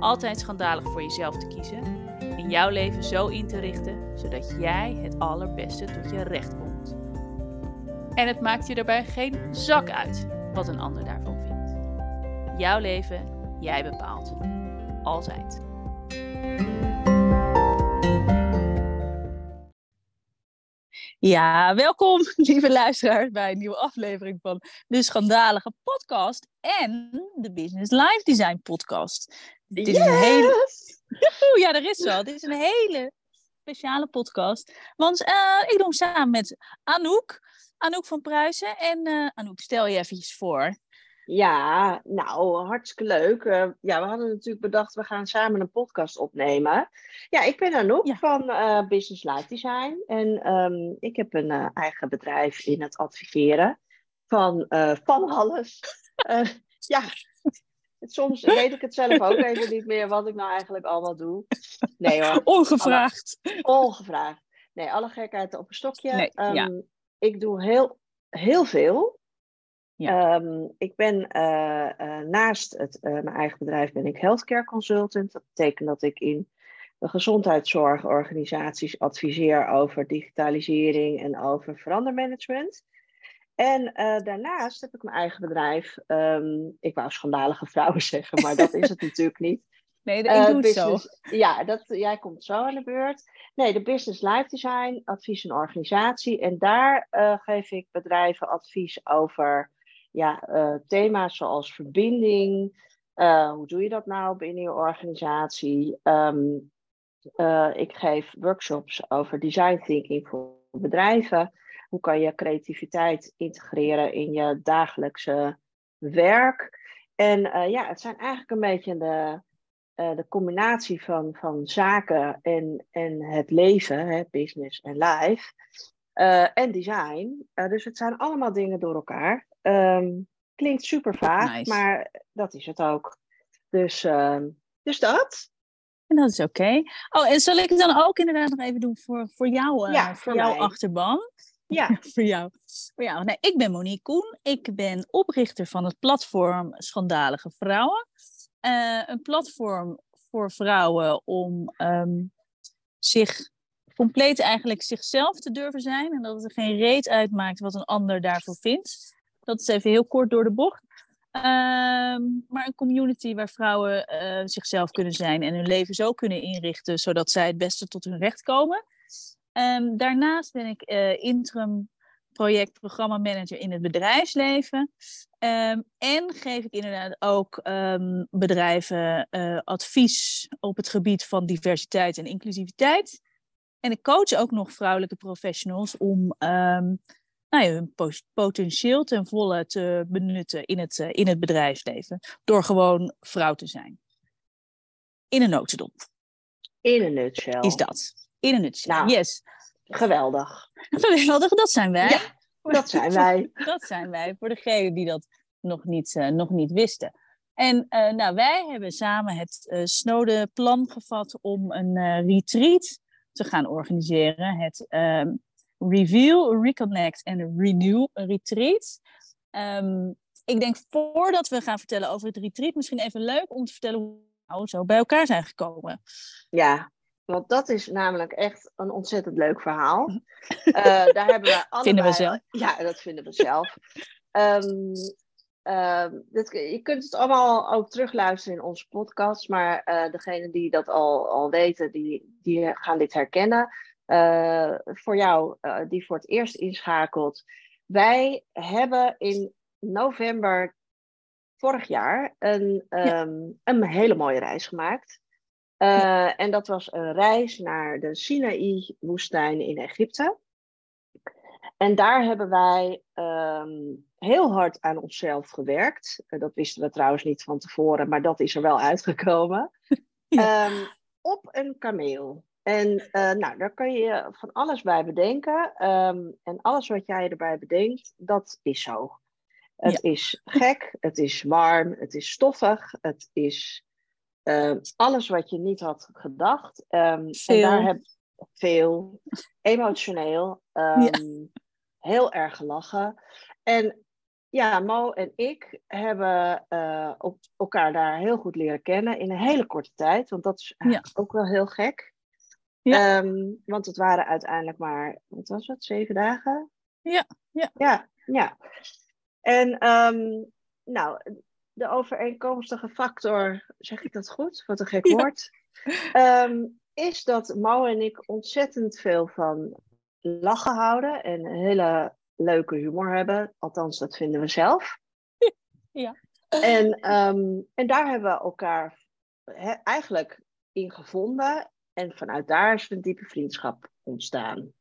altijd schandalig voor jezelf te kiezen en jouw leven zo in te richten zodat jij het allerbeste tot je recht komt. En het maakt je daarbij geen zak uit wat een ander daarvan vindt. Jouw leven, jij bepaalt. Altijd. Ja, welkom lieve luisteraars bij een nieuwe aflevering van de Schandalige Podcast en de Business Life Design Podcast. Dit is een hele... Ja, er is wel. Dit is een hele speciale podcast. Want uh, ik doe hem samen met Anouk. Anouk van Pruisen. En uh, Anouk, stel je even voor. Ja, nou, hartstikke leuk. Uh, ja, we hadden natuurlijk bedacht, we gaan samen een podcast opnemen. Ja, ik ben Anouk ja. van uh, Business Life Design. En um, ik heb een uh, eigen bedrijf in het adviseren van, van alles. ja, soms weet ik het zelf ook even niet meer wat ik nou eigenlijk allemaal doe. Nee hoor. Ongevraagd. Alle, ongevraagd. Nee, alle gekheid op een stokje. Nee, um, ja. Ik doe heel, heel veel. Ja. Um, ik ben uh, uh, naast het, uh, mijn eigen bedrijf ben ik healthcare consultant. Dat betekent dat ik in de gezondheidszorgorganisaties adviseer over digitalisering en over verandermanagement. En daarnaast heb ik mijn eigen bedrijf. Um, ik wou schandalige vrouwen zeggen, maar dat is het natuurlijk niet. Nee, ik doe het business, zo. Ja, dat, jij komt zo aan de beurt. Nee, de Business Life Design, advies en organisatie. En daar geef ik bedrijven advies over ja, uh, thema's zoals verbinding. Uh, hoe doe je dat nou binnen je organisatie? Um, uh, ik geef workshops over design thinking voor bedrijven. Hoe kan je creativiteit integreren in je dagelijkse werk? En ja, het zijn eigenlijk een beetje de, de combinatie van, van zaken en, en het leven, hè, business en life. en design. dus het zijn allemaal dingen door elkaar. Um, klinkt super vaag, nice. maar dat is het ook. Dus, uh, dus dat. En dat is oké. Okay. Oh, en zal ik het dan ook inderdaad nog even doen voor, voor jou, ja, voor, voor jouw achterban? Ja. voor jou. Voor jou. Nee, ik ben Monique Koen. Ik ben oprichter van het platform Schandalige Vrouwen. Uh, een platform voor vrouwen om um, zich compleet eigenlijk zichzelf te durven zijn. En dat het er geen reet uitmaakt wat een ander daarvoor vindt. Dat is even heel kort door de bocht. Um, maar een community waar vrouwen uh, zichzelf kunnen zijn en hun leven zo kunnen inrichten, zodat zij het beste tot hun recht komen. Um, daarnaast ben ik uh, interim project in het bedrijfsleven. Um, en geef ik inderdaad ook bedrijven uh, advies op het gebied van diversiteit en inclusiviteit. En ik coach ook nog vrouwelijke professionals om nou ja, hun potentieel ten volle te benutten in het, uh, in het bedrijfsleven. Door gewoon vrouw te zijn. In een notendop. In een nutshell. Is dat. In een nutshell, nou, yes. Geweldig. Geweldig, dat zijn wij. Ja, dat zijn wij. dat zijn wij, voor degenen die dat nog niet, uh, nog niet wisten. En uh, nou, wij hebben samen het uh, snode plan gevat om een retreat te gaan organiseren. Het ehm, Reveal, Reconnect en Renew Retreat. Um, ik denk voordat we gaan vertellen over het retreat, misschien even leuk om te vertellen hoe we nou zo bij elkaar zijn gekomen. Ja, want dat is namelijk echt een ontzettend leuk verhaal. Uh, daar hebben we allebei... Vinden we zelf. Ja, dat vinden we zelf. Um, ehm, dit, je kunt het allemaal ook terugluisteren in onze podcast. Maar uh, degenen die dat al, al weten, die, die gaan dit herkennen. Uh, voor jou, uh, die voor het eerst inschakelt. Wij hebben in november vorig jaar een, um, een hele mooie reis gemaakt. Ja. En dat was een reis naar de Sinaï-woestijn in Egypte. En daar hebben wij um, heel hard aan onszelf gewerkt. Uh, dat wisten we trouwens niet van tevoren, maar dat is er wel uitgekomen. Ja. Um, op een kameel. En uh, nou, daar kan je van alles bij bedenken. Um, en alles wat jij erbij bedenkt, dat is zo. Het ja. is gek, het is warm, het is stoffig, het is uh, alles wat je niet had gedacht. en daar heb veel emotioneel. ja heel erg gelachen. En ja, Mo en ik hebben uh, op elkaar daar heel goed leren kennen in een hele korte tijd. Want dat is ja. ook wel heel gek. Ja. Um, want het waren uiteindelijk maar, wat was het, zeven dagen? Ja, ja. Ja, ja. En um, nou, de overeenkomstige factor, zeg ik dat goed? Wat een gek woord. Um, is dat Mo en ik ontzettend veel van lachen houden en een hele leuke humor hebben. Althans, dat vinden we zelf. Ja. En, en daar hebben we elkaar he, eigenlijk in gevonden. En vanuit daar is een diepe vriendschap ontstaan.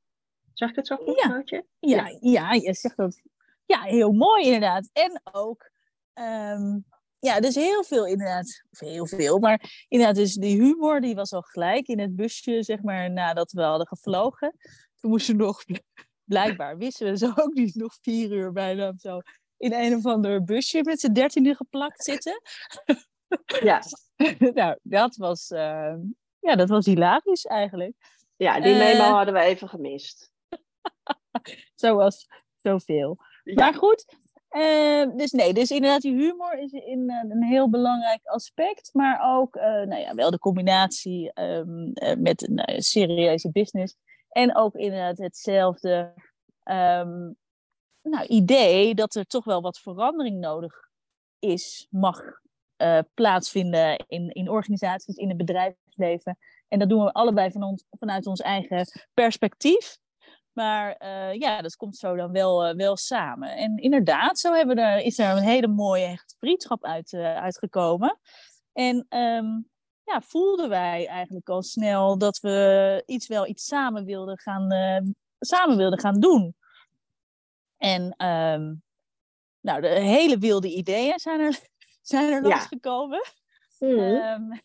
Zeg ik het zo goed, ja. Ja, ja. ja, je zegt dat. Ja, heel mooi inderdaad. En ook, um, ja, dus heel veel inderdaad, of heel veel, maar inderdaad, dus die humor die was al gelijk in het busje, zeg maar, nadat we hadden gevlogen we moesten nog, blijkbaar wisten we zo ook niet, nog vier uur bijna zo in een of ander busje met z'n dertiende geplakt zitten. Ja. nou, dat was, uh, ja, dat was hilarisch eigenlijk. Ja, die memo uh, hadden we even gemist. zo was zoveel. Ja. Maar goed, uh, dus nee, dus inderdaad, die humor is in, een heel belangrijk aspect. Maar ook, nou ja, wel de combinatie um, met een serieuze business. En ook inderdaad hetzelfde um, nou, idee dat er toch wel wat verandering nodig is, mag uh, plaatsvinden in, in organisaties, in het bedrijfsleven. En dat doen we allebei van ons, vanuit ons eigen perspectief. Maar uh, ja, dat komt zo dan wel, uh, wel samen. En inderdaad, zo hebben er, is er een hele mooie hechte vriendschap uit, uitgekomen. En um, ja, voelden wij eigenlijk al snel dat we iets wel iets samen wilden gaan, samen wilden gaan doen. En um, nou, de hele wilde ideeën zijn er, zijn er ja. gekomen. Mm um,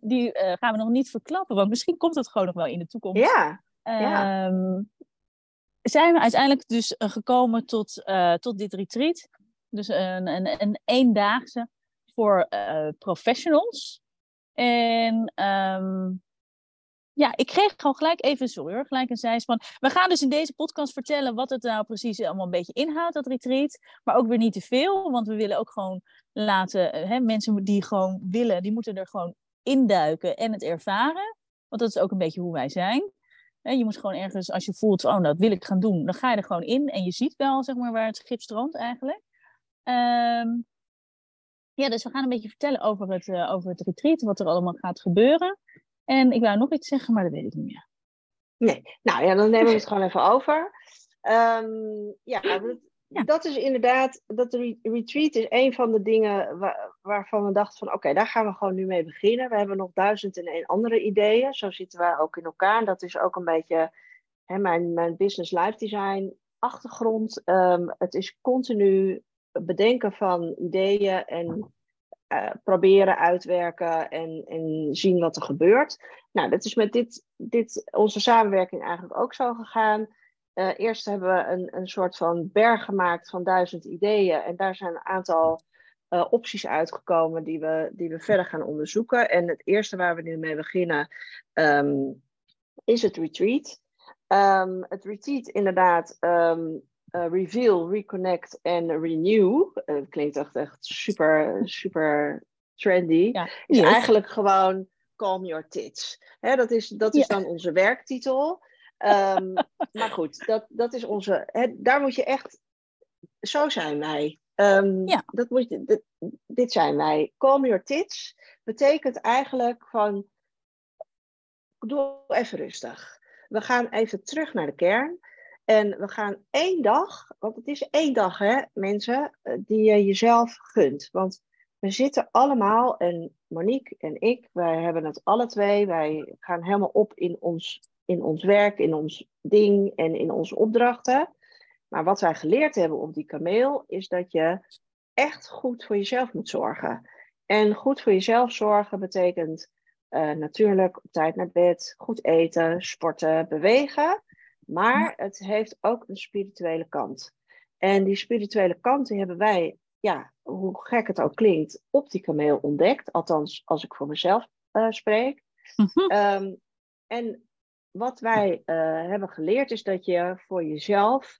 die uh, gaan we nog niet verklappen, want misschien komt het gewoon nog wel in de toekomst. Ja. ja. Um, zijn we uiteindelijk dus uh, gekomen tot, uh, tot dit retreat. Dus een, een, een eendaagse voor uh, professionals. En um, ja, ik kreeg gewoon gelijk even, sorry hoor, gelijk een zijspan. We gaan dus in deze podcast vertellen wat het nou precies allemaal een beetje inhoudt, dat retreat. Maar ook weer niet te veel, want we willen ook gewoon laten, eh, hè, mensen die gewoon willen, die moeten er gewoon induiken en het ervaren. Want dat is ook een beetje hoe wij zijn. Je moet gewoon ergens, als je voelt, oh, nou, dat wil ik gaan doen, dan ga je er gewoon in en je ziet wel, zeg maar, waar het schip strandt eigenlijk. Um, ja, dus we gaan een beetje vertellen over het, uh, over het retreat, wat er allemaal gaat gebeuren. En ik wou nog iets zeggen, maar dat weet ik niet meer. Nee, nou ja, dan nemen we het gewoon even over. Um, ja, dat, ja, dat, is inderdaad, dat retreat is een van de dingen waar, waarvan we dachten van oké, okay, daar gaan we gewoon nu mee beginnen. We hebben nog duizend en één andere ideeën, zo zitten wij ook in elkaar. En dat is ook een beetje hè, mijn, mijn business life design achtergrond. Um, het is continu bedenken van ideeën en uh, proberen uitwerken en, en zien wat er gebeurt. Nou, dat is met dit, dit, onze samenwerking eigenlijk ook zo gegaan. Uh, eerst hebben we een, een soort van berg gemaakt van duizend ideeën. En daar zijn een aantal uh, opties uitgekomen die we, die we verder gaan onderzoeken. En het eerste waar we nu mee beginnen um, is het retreat. Um, het retreat inderdaad um, uh, reveal, reconnect en renew. Uh, klinkt echt, echt super, super trendy. Ja, is yes. eigenlijk gewoon calm your tits. Hè, dat is, dat is ja. dan onze werktitel. Um, maar goed, dat, dat is onze. Hè, daar moet je echt zo zijn wij. Um, ja. dat moet je, dit, dit, zijn wij. Calm your tits betekent eigenlijk van, doe even rustig. We gaan even terug naar de kern. En we gaan één dag, want het is één dag hè mensen, eh, die je jezelf gunt. Want we zitten allemaal, en Monique en ik, wij hebben het alle twee. Wij gaan helemaal op in ons, in ons werk, in ons ding en in onze opdrachten. Maar wat wij geleerd hebben op die kameel, is dat je echt goed voor jezelf moet zorgen. En goed voor jezelf zorgen betekent uh, natuurlijk op tijd naar bed, goed eten, sporten, bewegen. Maar het heeft ook een spirituele kant. En die spirituele kant die hebben wij, ja, hoe gek het ook klinkt, op die kameel ontdekt. Althans, als ik voor mezelf uh, spreek. Mhm. Ehm, en wat wij uh, hebben geleerd is dat je voor jezelf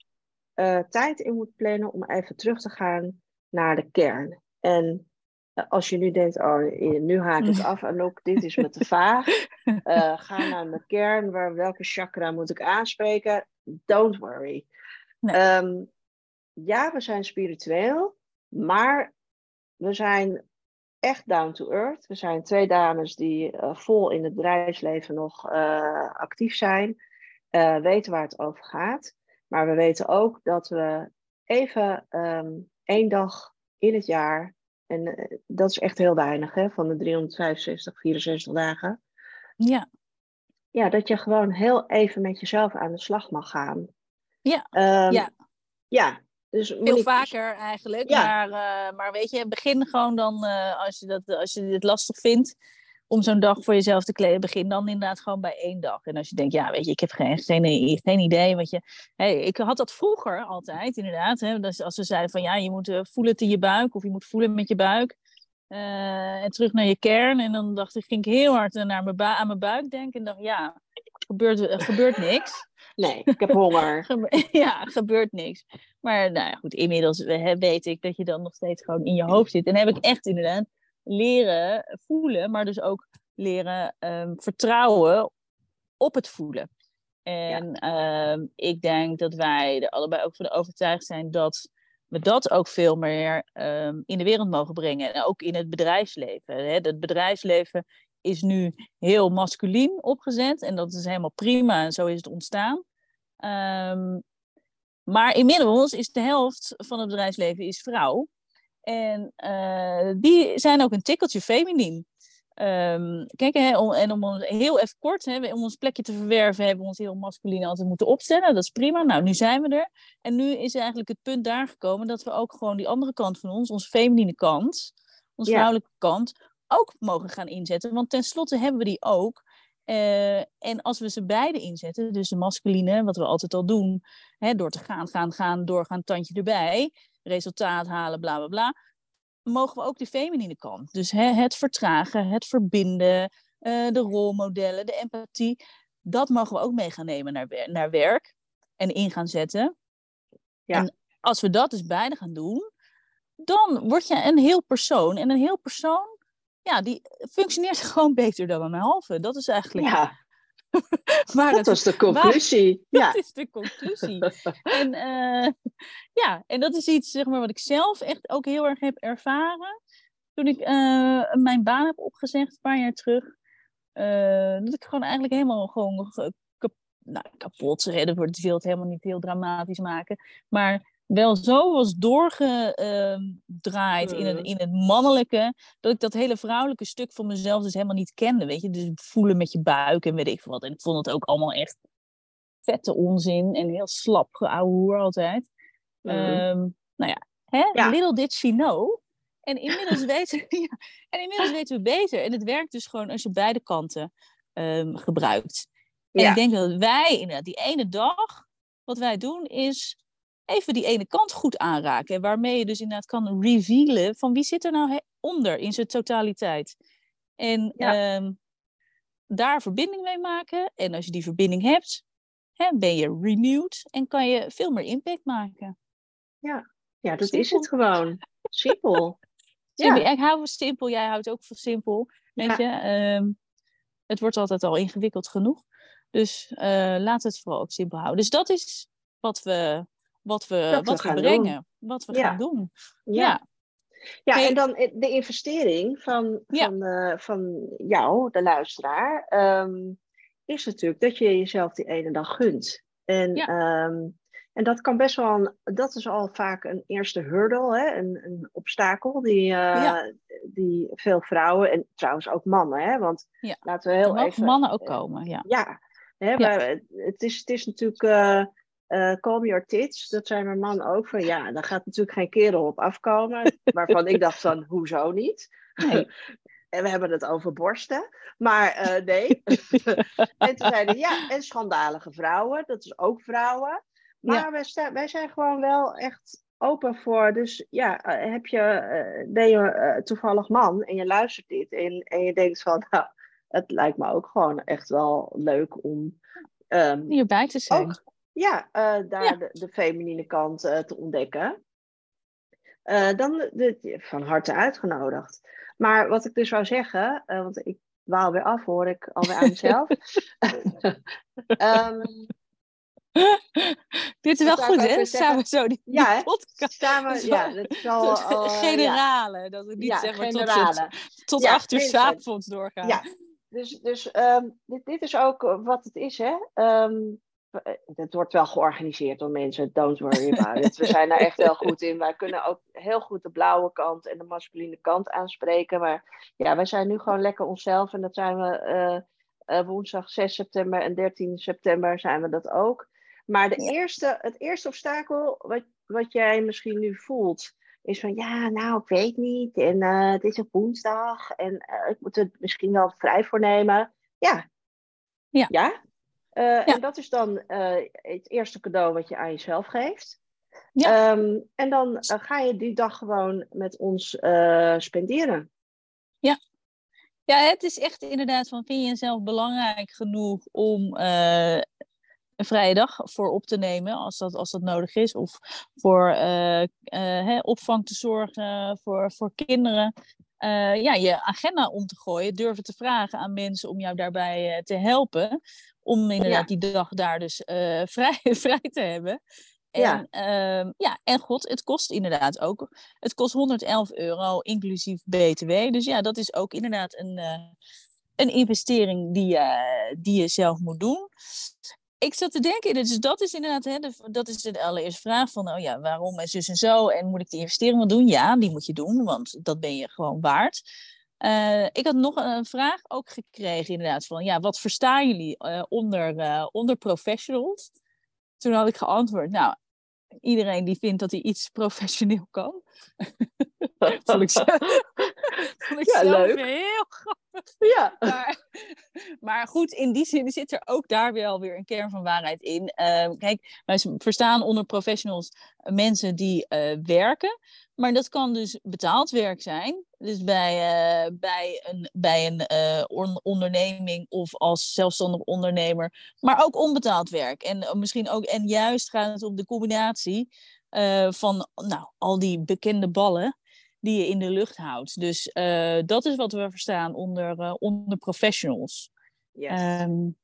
uh, tijd in moet plannen om even terug te gaan naar de kern. En als je nu denkt, oh, nu haak ik af, Anouk, dit is me te vaag. Uh, ga naar de kern, waar, welke chakra moet ik aanspreken? Don't worry. Ehm, ja, we zijn spiritueel, maar we zijn echt down to earth. We zijn twee dames die uh, vol in het bedrijfsleven nog uh, actief zijn, weten waar het over gaat. Maar we weten ook dat we even um, één dag in het jaar, en dat is echt heel weinig hè, van de 365, 64 dagen. Ja. Ja, dat je gewoon heel even met jezelf aan de slag mag gaan. Ja. Um, ja. Ja, dus Veel vaker eigenlijk. Ja. Maar, uh, maar weet je, begin gewoon dan, uh, als, je dat, als je dit lastig vindt, om zo'n dag voor jezelf te kleden, begin dan inderdaad gewoon bij één dag. En als je denkt, ja, weet je, ik heb geen, geen, geen idee. Wat je, hey, ik had dat vroeger altijd, inderdaad. Hè, dus als ze zeiden van, ja, je moet uh, voelen in je buik, of je moet voelen met je buik. Uh, en terug naar je kern. En dan dacht ik, ging ik heel hard naar mijn aan mijn buik denken. En dacht, ja, gebeurt, er gebeurt niks. Nee, ik heb honger. ja, gebeurt niks. Maar nou ja, goed, inmiddels weet ik dat je dan nog steeds gewoon in je hoofd zit. En heb ik echt inderdaad leren voelen, maar dus ook leren um, vertrouwen op het voelen. En ja. um, ik denk dat wij er allebei ook van overtuigd zijn dat we dat ook veel meer um, in de wereld mogen brengen. En ook in het bedrijfsleven. Hè. Het bedrijfsleven is nu heel masculien opgezet. En dat is helemaal prima. En zo is het ontstaan. maar inmiddels is de helft van het bedrijfsleven is vrouw. En uh, die zijn ook een tikkeltje feminien. Um, kijk, hè, om, en om ons heel even kort, hè, om ons plekje te verwerven, hebben we ons heel masculin altijd moeten opstellen. Dat is prima. Nou, nu zijn we er. En nu is eigenlijk het punt daar gekomen dat we ook gewoon die andere kant van ons, onze feminine kant, onze ja. vrouwelijke kant, ook mogen gaan inzetten. Want tenslotte hebben we die ook. Uh, en als we ze beide inzetten, dus de masculine, wat we altijd al doen, hè, door te gaan, gaan, gaan, doorgaan, tandje erbij, resultaat halen, bla bla bla, mogen we ook de feminine kant. Dus hè, het vertragen, het verbinden, uh, de rolmodellen, de empathie, dat mogen we ook mee gaan nemen naar, naar werk en in gaan zetten. Ja. En als we dat dus beide gaan doen, dan word je een heel persoon. En een heel persoon, ja, die functioneert gewoon beter dan een halve. Dat is eigenlijk ja. maar dat was de conclusie. ja. Dat is de conclusie. en, uh, ja, en dat is iets zeg maar, wat ik zelf echt ook heel erg heb ervaren. Toen ik uh, mijn baan heb opgezegd, een paar jaar terug. Uh, dat ik gewoon eigenlijk helemaal gewoon kap nou, kapot redden. Voor het wil helemaal niet heel dramatisch maken. Maar wel zo was doorgedraaid in, het, in het mannelijke, dat ik dat hele vrouwelijke stuk van mezelf dus helemaal niet kende, weet je. Dus voelen met je buik en weet ik wat. En ik vond het ook allemaal echt vette onzin en heel slap geouwehoer altijd. Mm. Um, nou ja, hè? Ja. little did she know. En inmiddels, weten, ja, en inmiddels weten we beter. En het werkt dus gewoon als je beide kanten um, gebruikt. En ja. ik denk dat wij inderdaad die ene dag, wat wij doen is even die ene kant goed aanraken. Waarmee je dus inderdaad kan revealen van wie zit er nou onder in zijn totaliteit. En ehm, daar verbinding mee maken. En als je die verbinding hebt, hè, ben je renewed en kan je veel meer impact maken. Ja, ja dat is het gewoon. Simpel. ja. Ik hou van simpel, jij houdt ook van simpel. Weet je, ehm, het wordt altijd al ingewikkeld genoeg. Dus uh, laat het vooral ook simpel houden. Dus dat is wat we wat we, wat we, brengen, wat we gaan doen. Ja. Ja, en dan de investering van, van, uh, van jou, de luisteraar, ehm, is natuurlijk dat je jezelf die ene dag gunt. En, ehm, en dat kan best wel, een, dat is al vaak een eerste hurdle, hè? Een, een obstakel die, uh, die veel vrouwen en trouwens ook mannen, hè? want laten we heel even... mannen ook komen, ja. Ja, hè, maar het, is, het is natuurlijk... Uh, uh, Call Your Tits, dat zei mijn man ook van ja, daar gaat natuurlijk geen kerel op afkomen. Waarvan ik dacht van, hoezo niet? Nee. en we hebben het over borsten. Maar uh, nee. en toen zeiden ja, en schandalige vrouwen, dat is ook vrouwen. Maar wij, wij zijn gewoon wel echt open voor. Dus ja, uh, heb je, ben je toevallig man en je luistert dit en, en je denkt van, nou, het lijkt me ook gewoon echt wel leuk om um, hierbij te zijn. Ook, ja, uh, daar De, de, feminine kant uh, te ontdekken. Uh, dan de, van harte uitgenodigd. Maar wat ik dus wou zeggen, want ik waal weer af, hoor ik alweer aan mezelf. um, Dit is wel goed, hè? Samen zo die, ja, die podcast. Samen, ja, dat is al, al generale, ja. dat we niet ja, zeg maar tot, tot acht uur s'avonds doorgaan. Ja, dus, dus um, dit, dit is ook wat het is, hè? Um, het wordt wel georganiseerd door mensen, don't worry about it. We zijn daar echt heel goed in. Wij kunnen ook heel goed de blauwe kant en de masculine kant aanspreken. Maar ja, wij zijn nu gewoon lekker onszelf. En dat zijn we uh, woensdag 6 september en 13 september zijn we dat ook. Maar de eerste, het eerste obstakel wat, wat jij misschien nu voelt, is van ja, nou, ik weet niet. En uh, het is op woensdag en ik moet er misschien wel vrij voor nemen. Ja. Ja. ja? Uh, En dat is dan uh, het eerste cadeau wat je aan jezelf geeft. Ja. Um, en dan uh, ga je die dag gewoon met ons spenderen. Ja. ja, het is echt inderdaad van, vind je jezelf belangrijk genoeg om een vrije dag voor op te nemen als dat, als dat nodig is. Of voor opvang te zorgen voor, voor kinderen. Ja, je agenda om te gooien, durven te vragen aan mensen om jou daarbij te helpen. Om inderdaad die dag daar dus uh, vrij, vrij te hebben. En, ja. Uh, ja, en god, het kost inderdaad ook. Het kost 111 euro, inclusief BTW. Dus ja, dat is ook inderdaad een, uh, een investering die, uh, die je zelf moet doen. Ik zat te denken, dus dat is inderdaad, hè, de, dat is de allereerste vraag van, oh ja, waarom en zus en zo. En moet ik die investering wel doen? Ja, die moet je doen, want dat ben je gewoon waard. Uh, ik had nog een vraag ook gekregen, inderdaad, van ja, wat verstaan jullie uh, onder, uh, onder professionals? Toen had ik geantwoord, nou, iedereen die vindt dat hij iets professioneel kan. vond ik, zelf, vond ik ja, zelf leuk. heel grappig. Ja. Maar, goed, in die zin zit er ook daar wel weer een kern van waarheid in. kijk, wij verstaan onder professionals mensen die werken. Maar dat kan dus betaald werk zijn. Dus bij, uh, bij een, bij een onderneming of als zelfstandig ondernemer. Maar ook onbetaald werk. En misschien ook, en juist gaat het om de combinatie van nou, al die bekende ballen die je in de lucht houdt. Dus dat is wat we verstaan onder, onder professionals. Yes. Um,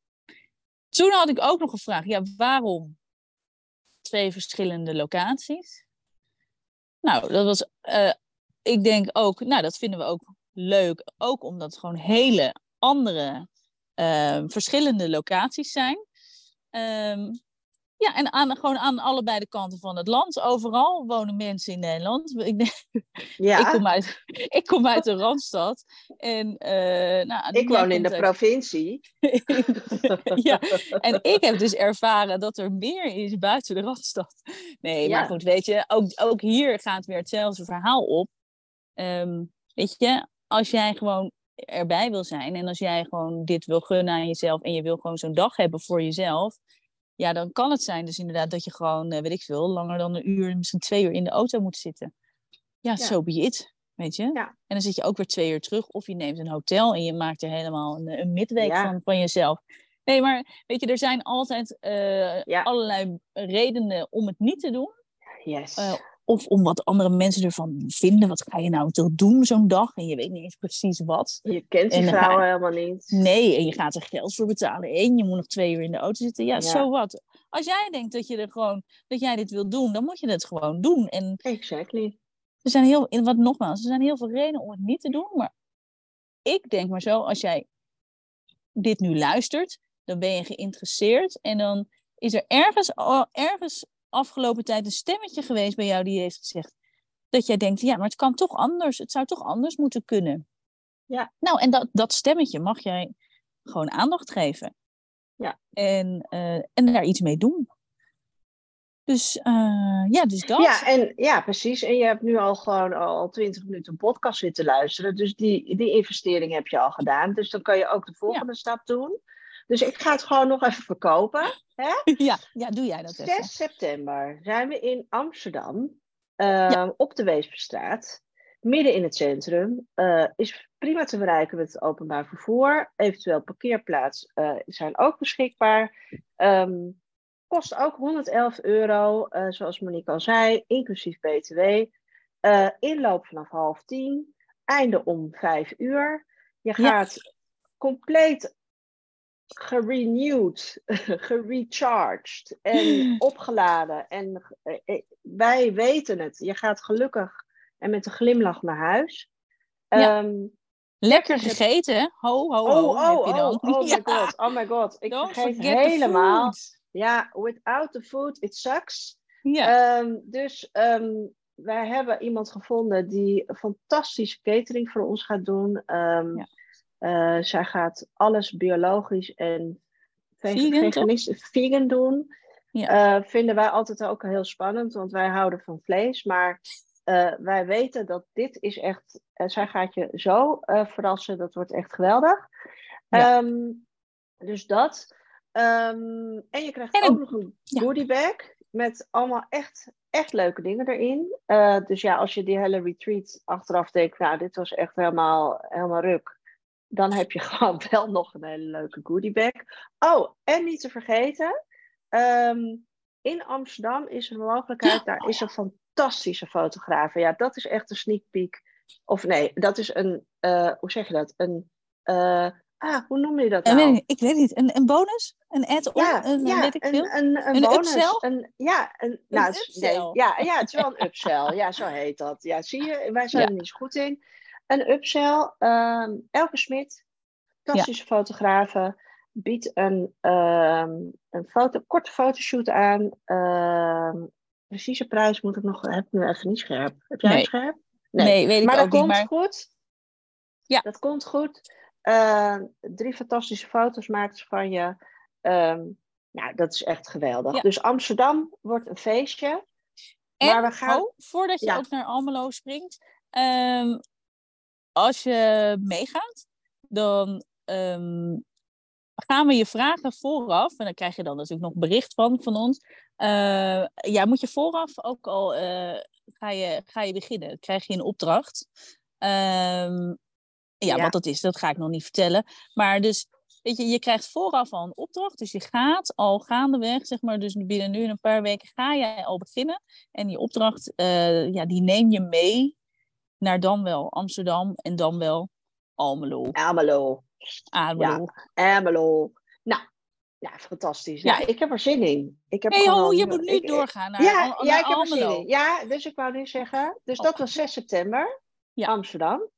toen had ik ook nog gevraagd, ja, waarom twee verschillende locaties? Nou, dat was, uh, ik denk ook, nou, dat vinden we ook leuk. Ook omdat het gewoon hele andere, verschillende locaties zijn. Um, ja, en aan, gewoon aan allebei de kanten van het land. Overal wonen mensen in Nederland. Ik, ja. ik, kom, uit, ik kom uit de Randstad. En, uh, nou, ik woon in de provincie. ja, en ik heb dus ervaren dat er meer is buiten de Randstad. Nee, maar goed, weet je, ook, ook hier gaat weer hetzelfde verhaal op. Um, weet je, als jij gewoon erbij wil zijn en als jij gewoon dit wil gunnen aan jezelf en je wil gewoon zo'n dag hebben voor jezelf, ja, dan kan het zijn dus inderdaad dat je gewoon, eh, weet ik veel, langer dan een uur, misschien twee uur in de auto moet zitten. Ja, zo ja. so be it, weet je. Ja. En dan zit je ook weer twee uur terug of je neemt een hotel en je maakt er helemaal een, een midweek van, van jezelf. Nee, maar weet je, er zijn altijd uh, allerlei redenen om het niet te doen. Yes. Uh, of om wat andere mensen ervan vinden. Wat ga je nou toch doen zo'n dag? En je weet niet eens precies wat. Je kent die vrouwen helemaal niet. Nee, en je gaat er geld voor betalen. En je moet nog twee uur in de auto zitten. Ja, zo wat. als jij denkt dat je er gewoon, dat jij dit wil doen, dan moet je het gewoon doen. En Exactly. er zijn heel, wat nogmaals, er zijn heel veel redenen om het niet te doen. Maar ik denk maar zo, als jij dit nu luistert, dan ben je geïnteresseerd. En dan is er ergens, ergens afgelopen tijd een stemmetje geweest bij jou die heeft gezegd dat jij denkt, ja, maar het kan toch anders. Het zou toch anders moeten kunnen. Ja. Nou, en dat, dat stemmetje mag jij gewoon aandacht geven. Ja. En, eh, en daar iets mee doen. Dus eh, ja, dus dat. Ja, en, ja, precies. En je hebt nu al gewoon al 20 minuten een podcast zitten luisteren. Dus die, die investering heb je al gedaan. Dus dan kan je ook de volgende stap doen. Dus ik ga het gewoon nog even verkopen. ja, ja, doe jij dat even. 6 september zijn we in Amsterdam. eh, Op de Weesperstraat. Midden in het centrum. Eh, is prima te bereiken met het openbaar vervoer. Eventueel parkeerplaats eh, zijn ook beschikbaar. Ehm, kost ook 111 euro, zoals Monique al zei, inclusief BTW. Inloop vanaf half tien. Einde om vijf uur. Je Ja. gaat compleet gerenewed, gerecharged en opgeladen. En eh, wij weten het. Je gaat gelukkig en met een glimlach naar huis. Ja. Ehm, Lekker gegeten, hè? Ho, ho, oh, ho, oh, heb je dan. oh, oh Ja, my god, oh my god. Ik don't vergeet forget the helemaal. Ja, without the food, it sucks. Ja, Ehm, dus ehm, wij hebben iemand gevonden die fantastische catering voor ons gaat doen. Ja. Eh, zij gaat alles biologisch en veg- Vegan, vegan doen. Ja. Eh, vinden wij altijd ook heel spannend, want wij houden van vlees. Maar eh, wij weten dat dit is echt. zij gaat je zo verrassen, dat wordt echt geweldig. Ja. Ehm, dus dat. Ehm, en je krijgt En ook een- nog een ja. goodie bag met allemaal echt, echt leuke dingen erin. Dus ja, als je die hele retreat achteraf denkt, nou, dit was echt helemaal, helemaal ruk. Dan heb je gewoon wel nog een hele leuke goodie bag. Oh, en niet te vergeten, ehm, in Amsterdam is er een mogelijkheid, daar is een fantastische fotograaf. Ja, dat is echt een sneak peek. Of nee, dat is een, eh, hoe zeg je dat? Een, eh, ah, hoe noem je dat nou? weet ik, ik weet niet, een, een bonus? Een add-on? Ja, een, ja weet ik veel? een, een, een, Een bonus. upsell? Een, ja, een, nou, nee, ja, ja, het is wel een upsell. Ja, zo heet dat. Ja, zie je, wij zijn Ja. er niet zo goed in. Een upsell, ehm, Elke Smit, fantastische fotografe, biedt een, ehm, een foto, korte fotoshoot aan. Ehm, precieze prijs moet ik nog, heb ik nu even niet scherp. Heb jij Nee. het scherp? Nee, weet ik maar ook dat niet. komt Maar goed. Ja. Dat komt goed. Drie fantastische foto's maakt ze van je. Ehm, nou, dat is echt geweldig. Ja. Dus Amsterdam wordt een feestje. En, maar we gaan- oh, voordat je Ja. ook naar Almelo springt, ehm, als je meegaat, dan ehm, gaan we je vragen vooraf, en dan krijg je dan natuurlijk nog bericht van, van ons. Eh, ja, moet je vooraf ook al, eh, ga, je, ga je beginnen, krijg je een opdracht. Ehm, ja, Ja. wat dat is, dat ga ik nog niet vertellen. Maar dus, weet je, je krijgt vooraf al een opdracht, dus je gaat al gaandeweg, zeg maar, dus binnen nu en een paar weken ga jij al beginnen. En die opdracht, eh, ja, die neem je mee naar dan wel Amsterdam en dan wel Almelo. Almelo. Almelo. Almelo. Nou, ja, fantastisch. Ja. Ja, ik heb er zin in. Ik heb hey, ho, je moet nu ik- doorgaan naar, ja, Al- ja, naar ik heb er zin in. Ja, dus ik wou nu zeggen. Dus Oh. dat was 6 september, Ja. Amsterdam.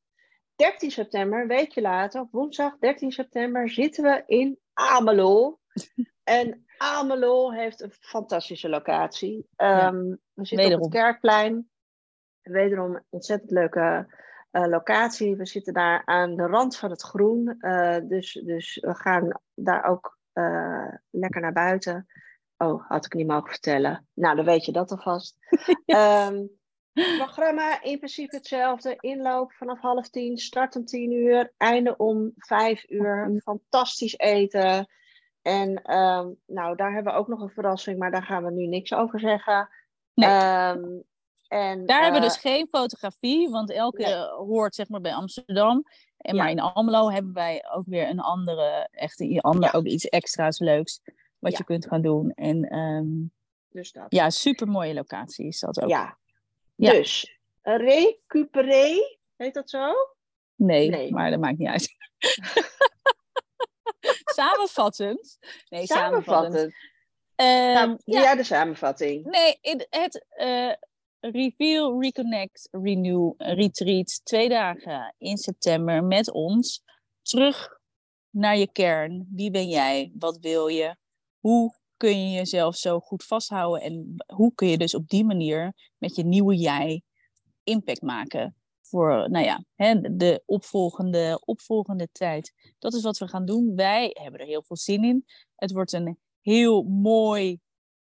13 september, een weekje later, op woensdag 13 september, zitten we in Amelo. en Amelo heeft een fantastische locatie. Ja. Ehm, we zitten op het Kerkplein. Wederom een ontzettend leuke eh, locatie. We zitten daar aan de rand van het groen. eh, dus, dus we gaan daar ook eh, lekker naar buiten. Oh, had ik niet mogen vertellen. Nou, dan weet je dat alvast. Ehm programma in principe hetzelfde. Inloop vanaf half tien, start om tien uur, einde om vijf uur. Fantastisch eten. En ehm, nou, daar hebben we ook nog een verrassing, maar daar gaan we nu niks over zeggen. Nee. Ehm, en, Daar hebben we eh, dus geen fotografie, want elke nee. hoort zeg maar bij Amsterdam. En Ja. maar in Almelo hebben wij ook weer een andere, echt een ander, Ja. ook iets extra's leuks wat Ja. je kunt gaan doen. En ehm, Dus dat. ja, super mooie locatie is dat ook. Ja. Ja. Dus, recuperé, heet dat zo? Nee, Nee. maar dat maakt niet uit. samenvattend. Nee, samenvattend. Samenvattend. Ehm, ja, de samenvatting? nee, het, het eh, Reveal, Reconnect, Renew Retreat. Twee dagen in september met ons. Terug naar je kern. Wie ben jij? Wat wil je? Hoe kun je jezelf zo goed vasthouden? En hoe kun je dus op die manier met je nieuwe jij impact maken? Voor nou ja, hè, de opvolgende, opvolgende tijd. Dat is wat we gaan doen. Wij hebben er heel veel zin in. Het wordt een heel mooi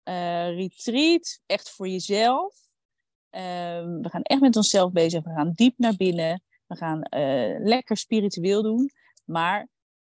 eh, retreat. Echt voor jezelf. Ehm, we gaan echt met onszelf bezig. We gaan diep naar binnen. We gaan eh, lekker spiritueel doen. Maar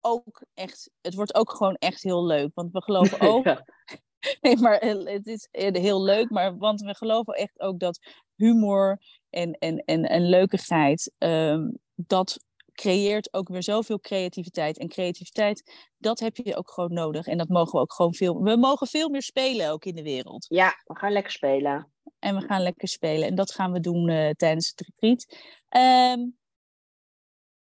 ook echt, het wordt ook gewoon echt heel leuk. Want we geloven ook. Ja. Nee, maar eh, het is eh, heel leuk. Maar want we geloven echt ook dat humor en, en, en, en leukigheid. ehm, dat creëert ook weer zoveel creativiteit. En creativiteit, dat heb je ook gewoon nodig. En dat mogen we ook gewoon veel. We mogen veel meer spelen ook in de wereld. ja, we gaan lekker spelen. En we gaan lekker spelen. En dat gaan we doen eh, tijdens het retreat. Ehm,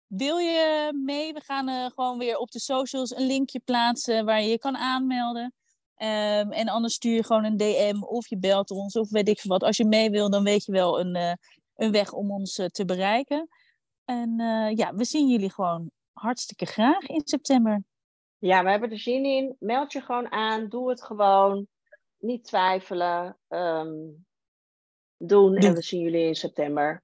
wil je mee? We gaan eh, gewoon weer op de socials een linkje plaatsen waar je je kan aanmelden. Ehm, en anders stuur je gewoon een DM of je belt ons of weet ik veel wat. Als je mee wil, dan weet je wel een, eh, een weg om ons te bereiken. En ja, we zien jullie gewoon hartstikke graag in september. Ja, we hebben er zin in. Meld je gewoon aan. Doe het gewoon. Niet twijfelen. Ehm, doen. En we zien jullie in september.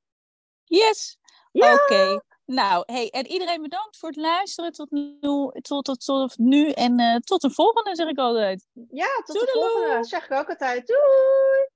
Yes! Ja! Oké. Nou, hey, en iedereen bedankt voor het luisteren tot nu, tot, tot, tot nu en eh, tot de volgende, zeg ik altijd. Ja, tot de volgende. Zeg ik ook altijd. Doei!